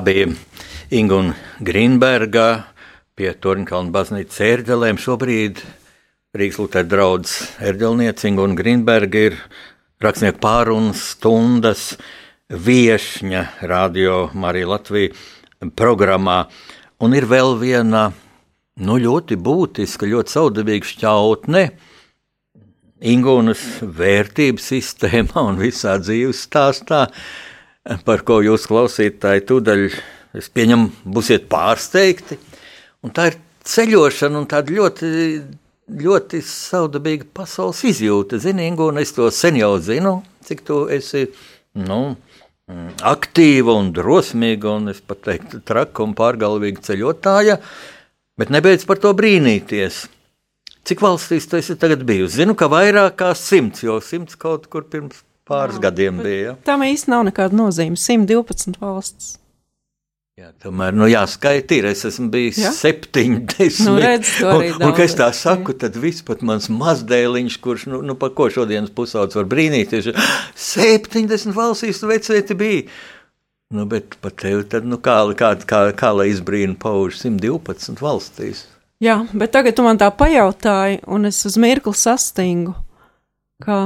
Tā bija Inga Grīnberga pie Torņkalna baznīcas ērģelēm. Šobrīd Rīgas Lutera draugs ērģelniece Inga Grīnberga ir rakstnieku pārunas stundas viešņa radio Marija Latvija programmā. Un ir vēl viena nu, ļoti būtiska, ļoti saudabīga šķautne. Ingūnas vērtības sistēmā un visā dzīves stāstā, par ko jūs klausītāji tūdaļ, es pieņemu, būsiet pārsteigti. Un tā ir ceļošana un tāda ļoti, ļoti saudabīga pasaules izjūta. Zini, Ingūna, es to sen jau zinu, cik tu esi, nu, aktīva un drosmīga un es pat teiktu traka un pārgalvīga ceļotāja, bet nebeidz par to brīnīties. Cik valstīs tu esi tagad bijusi? Zinu, ka vairāk kā simts, jo simts kaut kur pirms pāris Jā, gadiem bija. Tam īsti nav nekāda nozīme. 112 valsts. Jā, tomēr, nu, jāskaita ir. Es esmu bijis ja? 70. Nu, redz, un, un, kad es tā saku, tad viss pat mans mazdēliņš, kurš, nu, nu par ko šodienas pusauds var brīnīties, 70 valstīs vecēti bija. Nu, bet pat tevi tad, nu, kā, kā, kā, kā lai izbrīna pauž 112 valstīs. Jā, bet tagad tu man tā pajautāji, un es uz mirkli sastingu, ka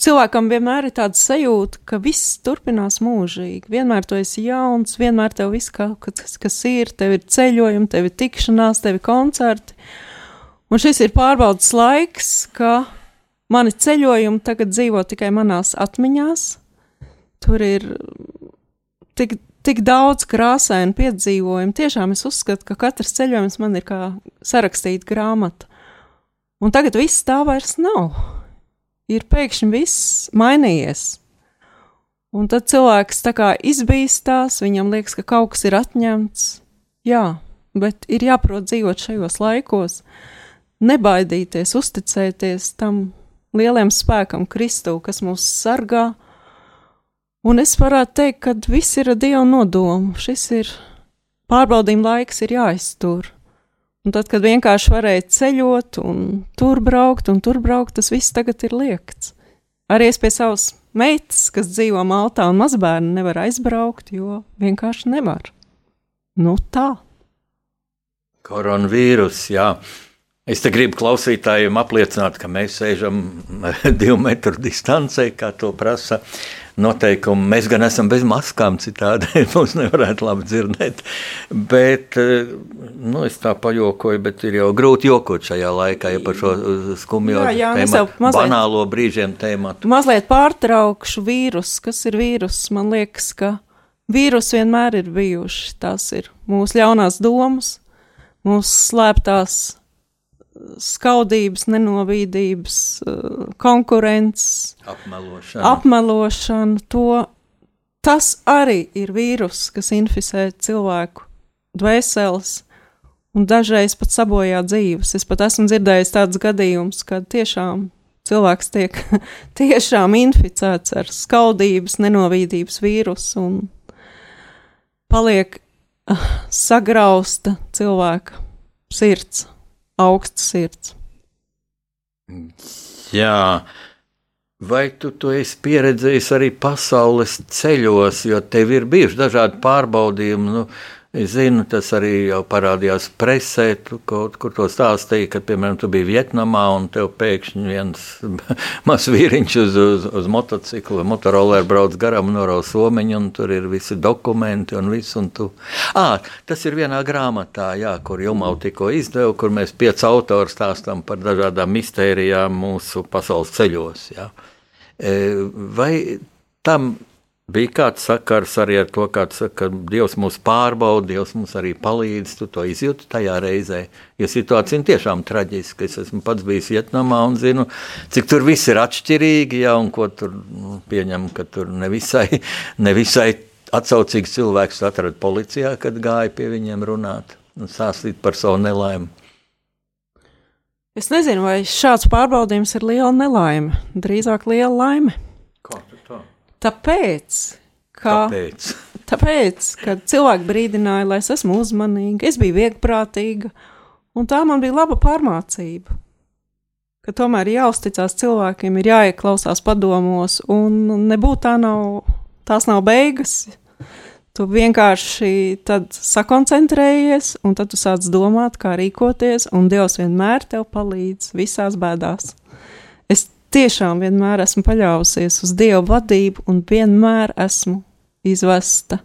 cilvēkam vienmēr ir tāda sajūta, ka viss turpinās mūžīgi. Vienmēr tu esi jauns, vienmēr tev viss kaut kas, kas ir, tev ir ceļojumi, tev ir tikšanās, tev ir koncerti. Un šis ir pārbaudas laiks, ka mani ceļojumi tagad dzīvo tikai manās atmiņās. Tur ir tik tik daudz krāsainu piedzīvojumu. Tiešām es uzskatu, ka katrs ceļojums man ir kā sarakstīta grāmata. Un tagad viss tā vairs nav. Ir pēkšņi viss mainījies. Un tad cilvēks tā kā izbīstās, viņam liekas, ka kaut kas ir atņemts. Jā, bet ir jāprot dzīvot šajos laikos, nebaidīties, uzticēties tam lielajam spēkam, Kristu, kas mūs sargā, Un es varētu teikt, ka viss ir ar Dieva nodomu. Šis ir pārbaudījuma laiks, ir jāiztur. Un tad, kad vienkārši varēja ceļot, un tur braukt, un tur braukt, tas viss tagad ir liekts. Arī es pie savas meitas, kas dzīvo Maltā un mazbērnu, nevar aizbraukt, jo vienkārši nevar. Nu tā. Koronavīrus, jā. Es te gribu klausītājiem apliecināt, ka mēs sēžam divu metru distancē, kā to prasa noteikumi. Mēs gan esam bez maskām, citādi mums nevarētu labi dzirdēt. Bet eh, nu, es tā pajokoju, bet ir jau grūti jokot šajā laikā, ja par šo skumjo jā, jā, tēmatu, mazliet, banālo brīžiem tēmatu. Mazliet pārtraukšu vīrus. Kas ir vīrus? Man liekas, ka vīrus vienmēr ir bijuši. Tās ir mūsu ļaunās domas, mūsu slēptās skaudības, nenovīdības, eh, konkurences, apmelošana. apmelošana to, tas arī ir vīrus, kas inficē cilvēku dvēseles un dažreiz pat sabojā dzīves. Es pat esmu dzirdējis tādus gadījumus, kad tiešām cilvēks tiek tiešām inficēts ar skaudības, nenovīdības vīrusu un paliek uh, sagrausta cilvēka sirds augsts sirds. Jā, vai tu to esi pieredzējis arī pasaules ceļos, jo tev ir bijuši dažādi pārbaudījumi? Nu, Es zinu, tas arī jau parādījās presē, kaut kur to stāstīji, kad, piemēram, tu biji Vietnamā un tev pēkšņi viens mazs vīriņš uz, uz, uz motocikla, motoroleru brauc garām un noraus somiņu, un tur ir visi dokumenti un viss. Un tu... à, tas ir vienā grāmatā, jā, kur Jumau tikko izdeva, kur mēs pieci autori stāstam par dažādām mistērijām mūsu pasaules ceļos. Jā. E, vai tam Bija kāds sakars arī ar to, saka, ka Dievs mūs pārbauda, Dievs mums arī palīdz. Tu to izjūti tajā reizē. Jo situācija ir tiešām traģiska. Es esmu pats bijis Vietnamā un zinu, cik tur viss ir atšķirīgi. Ja, un ko tur nu, pieņem, ka tur nevisai, nevisai atsaucīgs cilvēks atrada policijā, kad gāja pie viņiem runāt un stāstīt par savu nelaimi. Es nezinu, vai šāds pārbaudījums ir liela nelaime, drīzāk liela laime. Tāpēc, ka, Tāpēc. tāpēc, ka cilvēki brīdināja, lai es esmu uzmanīga, es biju viegprātīga, un tā man bija laba pārmācība. Ka tomēr jāuzticas cilvēkiem, ir jāieklausās padomos, un nebūtu tā nav, tās nav beigas. Tu vienkārši sakoncentrējies, un tad tu sāc domāt, kā rīkoties, un Dievs vienmēr tev palīdz visās bēdās. Tiešām vienmēr esmu paļāvusies uz Dieva vadību, un vienmēr esmu izvesta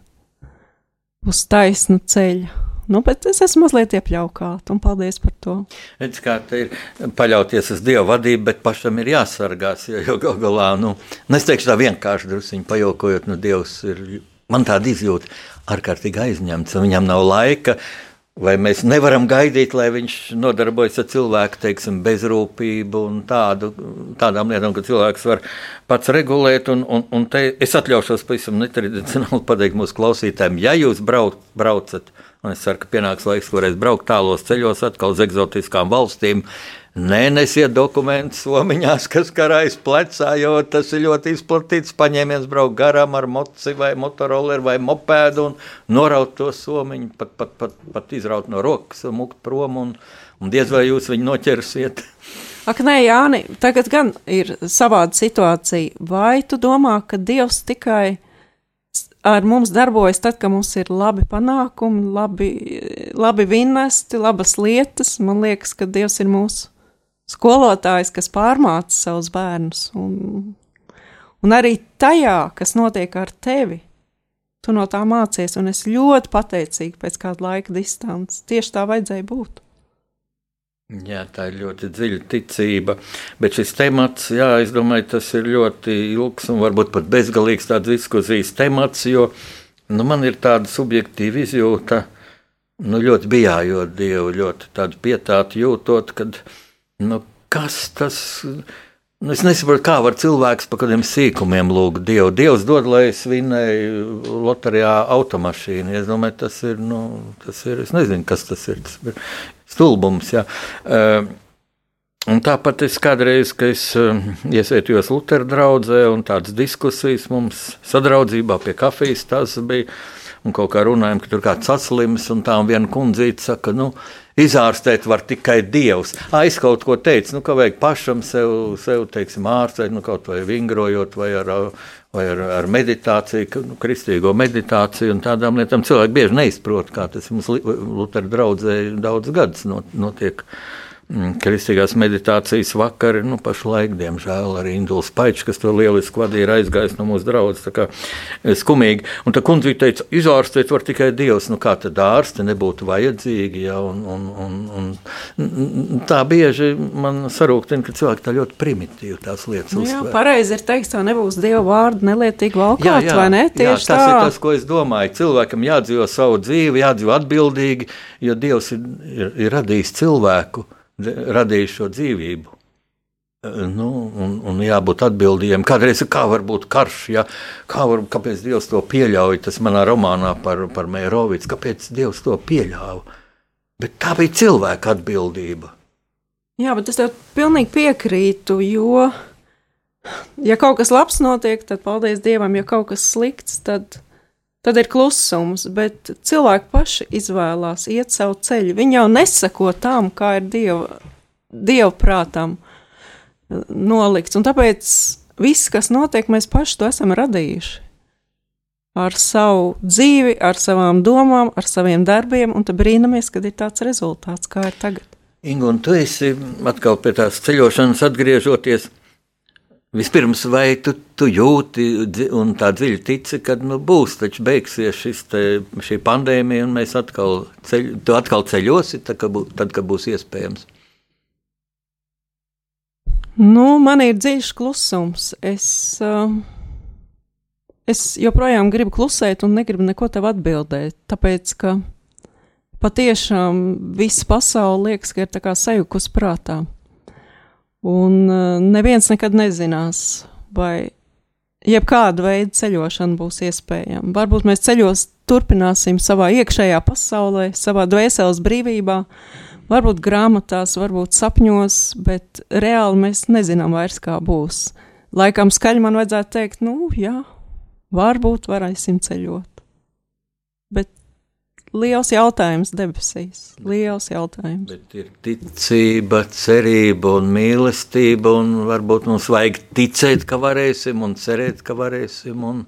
uz taisnu ceļu. Nu, bet es esmu mazliet iepļaukāta, un paldies par to. Redz, kā te ir paļauties uz Dieva vadību, bet pašam ir jāsargās, jo, jo gal galā, nu, nu, es teikšu tā vienkārši drusciņi pajokojot, nu, Dievs ir, man tāda izjūta, ārkārtīgi aizņemts, un viņam nav laika, uh, Vai mēs nevaram gaidīt, lai viņš nodarbojas ar cilvēku teiksim, bezrūpību un tādu, tādām lietām, ka cilvēks var pats regulēt. Un, un, un te es atļaušos pavisam netradicionāli pateikt mūsu klausītājiem, ja jūs brauc, braucat, un es ceru, ka pienāks laiks, kur es braucu tālos ceļos atkal uz eksotiskām valstīm, Nenesiet dokumentus somiņās, kas karājas plecā, jo tas ir ļoti izplatīts. Paņēmiens braukt garām ar moci vai motoroleru vai mopēdu un noraut to somiņu, pat, pat, pat, pat izraut no rokas un mukt prom, un, un diez vai jūs viņu noķersiet. Ak, nē, Jāni, tagad gan ir savāda situācija. Vai tu domā, ka Dievs tikai ar mums darbojas tad, kad mums ir labi panākumi, labi, labi vinnesti, labas lietas? Man liekas, ka Dievs ir mūsu skolotājs, kas pārmāca savus bērnus. Un, un arī tajā, kas notiek ar tevi, tu no tā mācies. Un es ļoti pateicīga pēc kāda laika distances. Tieši tā vajadzēja būt. Jā, tā ir ļoti dziļa ticība. Bet šis temats, jā, es domāju, tas ir ļoti ilgs un varbūt pat bezgalīgs tāds diskusijas temats, jo nu, man ir tāda subjektīva izjūta, nu, ļoti bijājot Dievu, ļoti tādu pietātu jūtot, kad, uh, Nu, kas tas ir? Nu, es nesaprotu, kā var cilvēks par kādiem sīkumiem lūgt Dievu. Dievs dod, lai es vinēju loterijā automašīnu. Es domāju, tas ir, nu, tas ir, es nezinu, kas tas ir. Tas ir stulbums, jā. Uh, Un tāpat es kādreiz, kad es uh, iesaistījos Lutera draugzē, un tādas diskusijas mums sadraudzībā pie kafijas tas bija, un kaut kā runājām, ka tur kāds saslims, un tā un viena kundzīte saka, nu, izārstēt var tikai Dievs. Aiz kaut ko teica, nu, ka vajag pašam sev, sev teiksim, ārstēt, nu, kaut vai vingrojot, vai ar, vai ar, ar meditāciju, nu, kristīgo meditāciju un tādām lietām. Cilvēki bieži neizprot, kā tas mums Lutera draudzē daudz gadus notiek. Mm, kristīgās meditācijas vakari, nu, pašlaik, diemžēl, arī Induls Paičs, kas to lieliski vadīja, ir aizgājis no mūsu draudzes, tā kā eh, skumīgi. Un tā kundze teica, izārstēt var tikai Dievs, nu kā tad ārsti nebūtu vajadzīgi, ja, un, un, un, un tā bieži man sarūktina, ka cilvēki tā ļoti primitīvi tās lietas nu, uztver. Jā, pareizi ir teikt, tā nebūs Dieva vārdu nelietīgi valkāt, jā, jā, vai ne? Tieši jā, tas tā. ir tas, ko es domāju. Cilvēkam jādzīvo savu dzīvi, jādzīvo atbildīgi, jo Dievs ir, ir, ir radījis cilvēku radījis šo dzīvību. Nu, un, un jābūt atbildīgiem. Kādreiz kā var būt karš, ja? kā var, kāpēc Dievs to pieļauj? Tas manā romānā par, par Mērovicu, kāpēc Dievs to pieļāva? Bet tā bija cilvēka atbildība. Jā, bet es tev pilnīgi piekrītu, jo, ja kaut kas labs notiek, tad paldies Dievam, ja kaut kas slikts, tad Tad ir klusums, bet cilvēki paši izvēlās iet savu ceļu. Viņi jau nesako tam, kā ir dieva, dieva prātam nolikts. Un tāpēc viss, kas notiek, mēs paši to esam radījuši. Ar savu dzīvi, ar savām domām, ar saviem darbiem, un tad brīnamies, kad ir tāds rezultāts, kā ir tagad. Ingu, un tu esi atkal pie tās ceļošanas atgriežoties. Vispirms, vai tu, tu jūti un tā dziļi tici, ka nu, būs taču beigsies te, šī pandēmija, un mēs atkal, ceļ, atkal ceļosi, tad, kad, bū, tad, kad būs iespējams? Nu, man ir dziļš klusums. Es, uh, es joprojām gribu klusēt un negribu neko tev atbildēt, tāpēc, ka patiešām visa pasaule liekas, ka ir sajukus prātā. Un uh, neviens nekad nezinās, vai jebkāda veida ceļošana būs iespējama. Varbūt mēs ceļos turpināsim savā iekšējā pasaulē, savā dvēseles brīvībā, varbūt grāmatās, varbūt sapņos, bet reāli mēs nezinām vairs, kā būs. Laikam skaļi man vajadzētu teikt, nu, jā, varbūt varēsim ceļot. Liels jautājums debesīs. Liels jautājums. Bet ir ticība, cerība un mīlestība, un varbūt mums vajag ticēt, ka varēsim, un cerēt, ka varēsim. Un,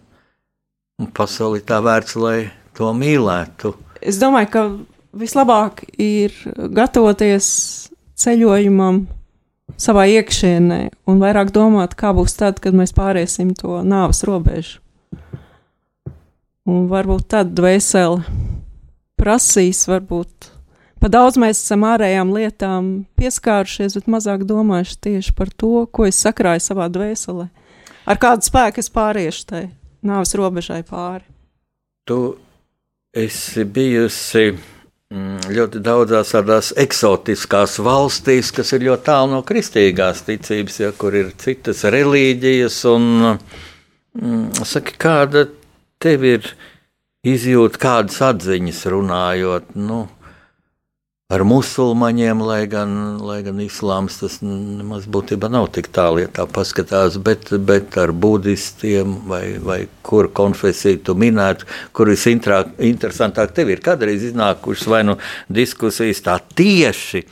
Un pasaulē tā vērts, lai to mīlētu. Es domāju, ka vislabāk ir gatavoties ceļojumam savā iekšienē un vairāk domāt, kā būs tad, kad mēs pāriesim to nāves robežu. Un varbūt tad dvēseli prasīs, varbūt pa daudz mēs esam ārējām lietām pieskārušies, bet mazāk domājuši tieši par to, ko es sakrāju savā dvēselē. Ar kādu spēku es pāriešu tai nāves robežai pāri. Tu esi bijusi mm, ļoti daudzās tādās eksotiskās valstīs, kas ir ļoti tālu no kristīgās ticības, ja, kur ir citas reliģijas. Un, mm, saki, kāda tev ir izjūta, kādas atziņas runājot? Nu, ar musulmaņiem, lai gan, lai gan islāms tas nemaz būtībā nav tik tālu, ja tā paskatās, bet, bet ar budistiem vai, vai kur konfesiju tu minētu, kur visinteresantāk tev ir kādreiz iznākušas vai nu diskusijas tā tieši.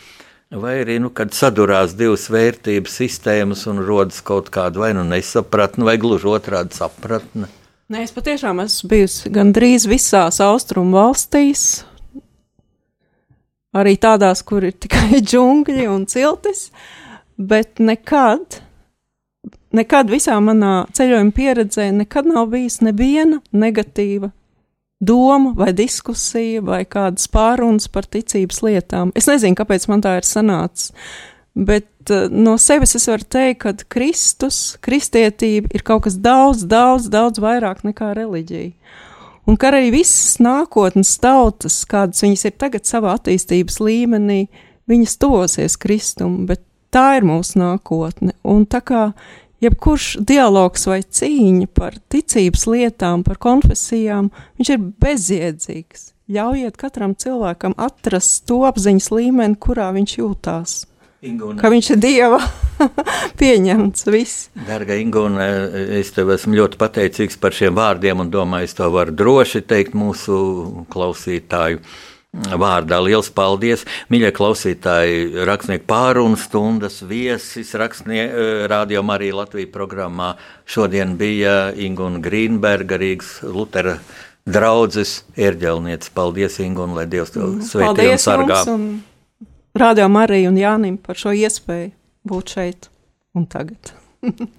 Vai arī, nu, kad sadurās divas vērtības sistēmas un rodas kaut kāda vai nu nesapratne, vai gluži otrādi sapratne? Nē, es patiešām esmu bijusi gandrīz visās austrumu valstīs, arī tādās, kur ir tikai džungļi un ciltis, bet nekad, nekad visā manā ceļojuma pieredzē nekad nav bijis neviena negatīva doma vai diskusija vai kādas pārunas par ticības lietām. Es nezinu, kāpēc man tā ir sanācis, bet uh, no sevis es varu teikt, ka Kristus, kristietība ir kaut kas daudz, daudz, daudz vairāk nekā reliģija un ka arī visas nākotnes tautas, kādas viņas ir tagad savā attīstības līmenī, viņas tuvosies Kristum, bet tā ir mūsu nākotne. Un tā kā jebkurš dialogs vai cīņa par ticības lietām, par konfesijām, viņš ir bezjēdzīgs. Ļaujiet katram cilvēkam atrast to apziņas līmeni, kurā viņš jūtās. Inguna. Ka viņš ir dieva pieņemts. Viss. Darga Ingūna, es tev esmu ļoti pateicīgs par šiem vārdiem un domāju, es to varu droši teikt mūsu klausītāju. Vārdā liels paldies! Mīļie klausītāji, rakstnieku pārunu stundas viesis, radio Marija Latvijas programmā. Šodien bija Ingūna Grīnberga, Rīgas Lutera draudzes ērģelniece. Paldies, Ingūna, lai Dievs tev sveitī un sargā! Un Radio Mariju un Jānim par šo iespēju būt šeit un tagad.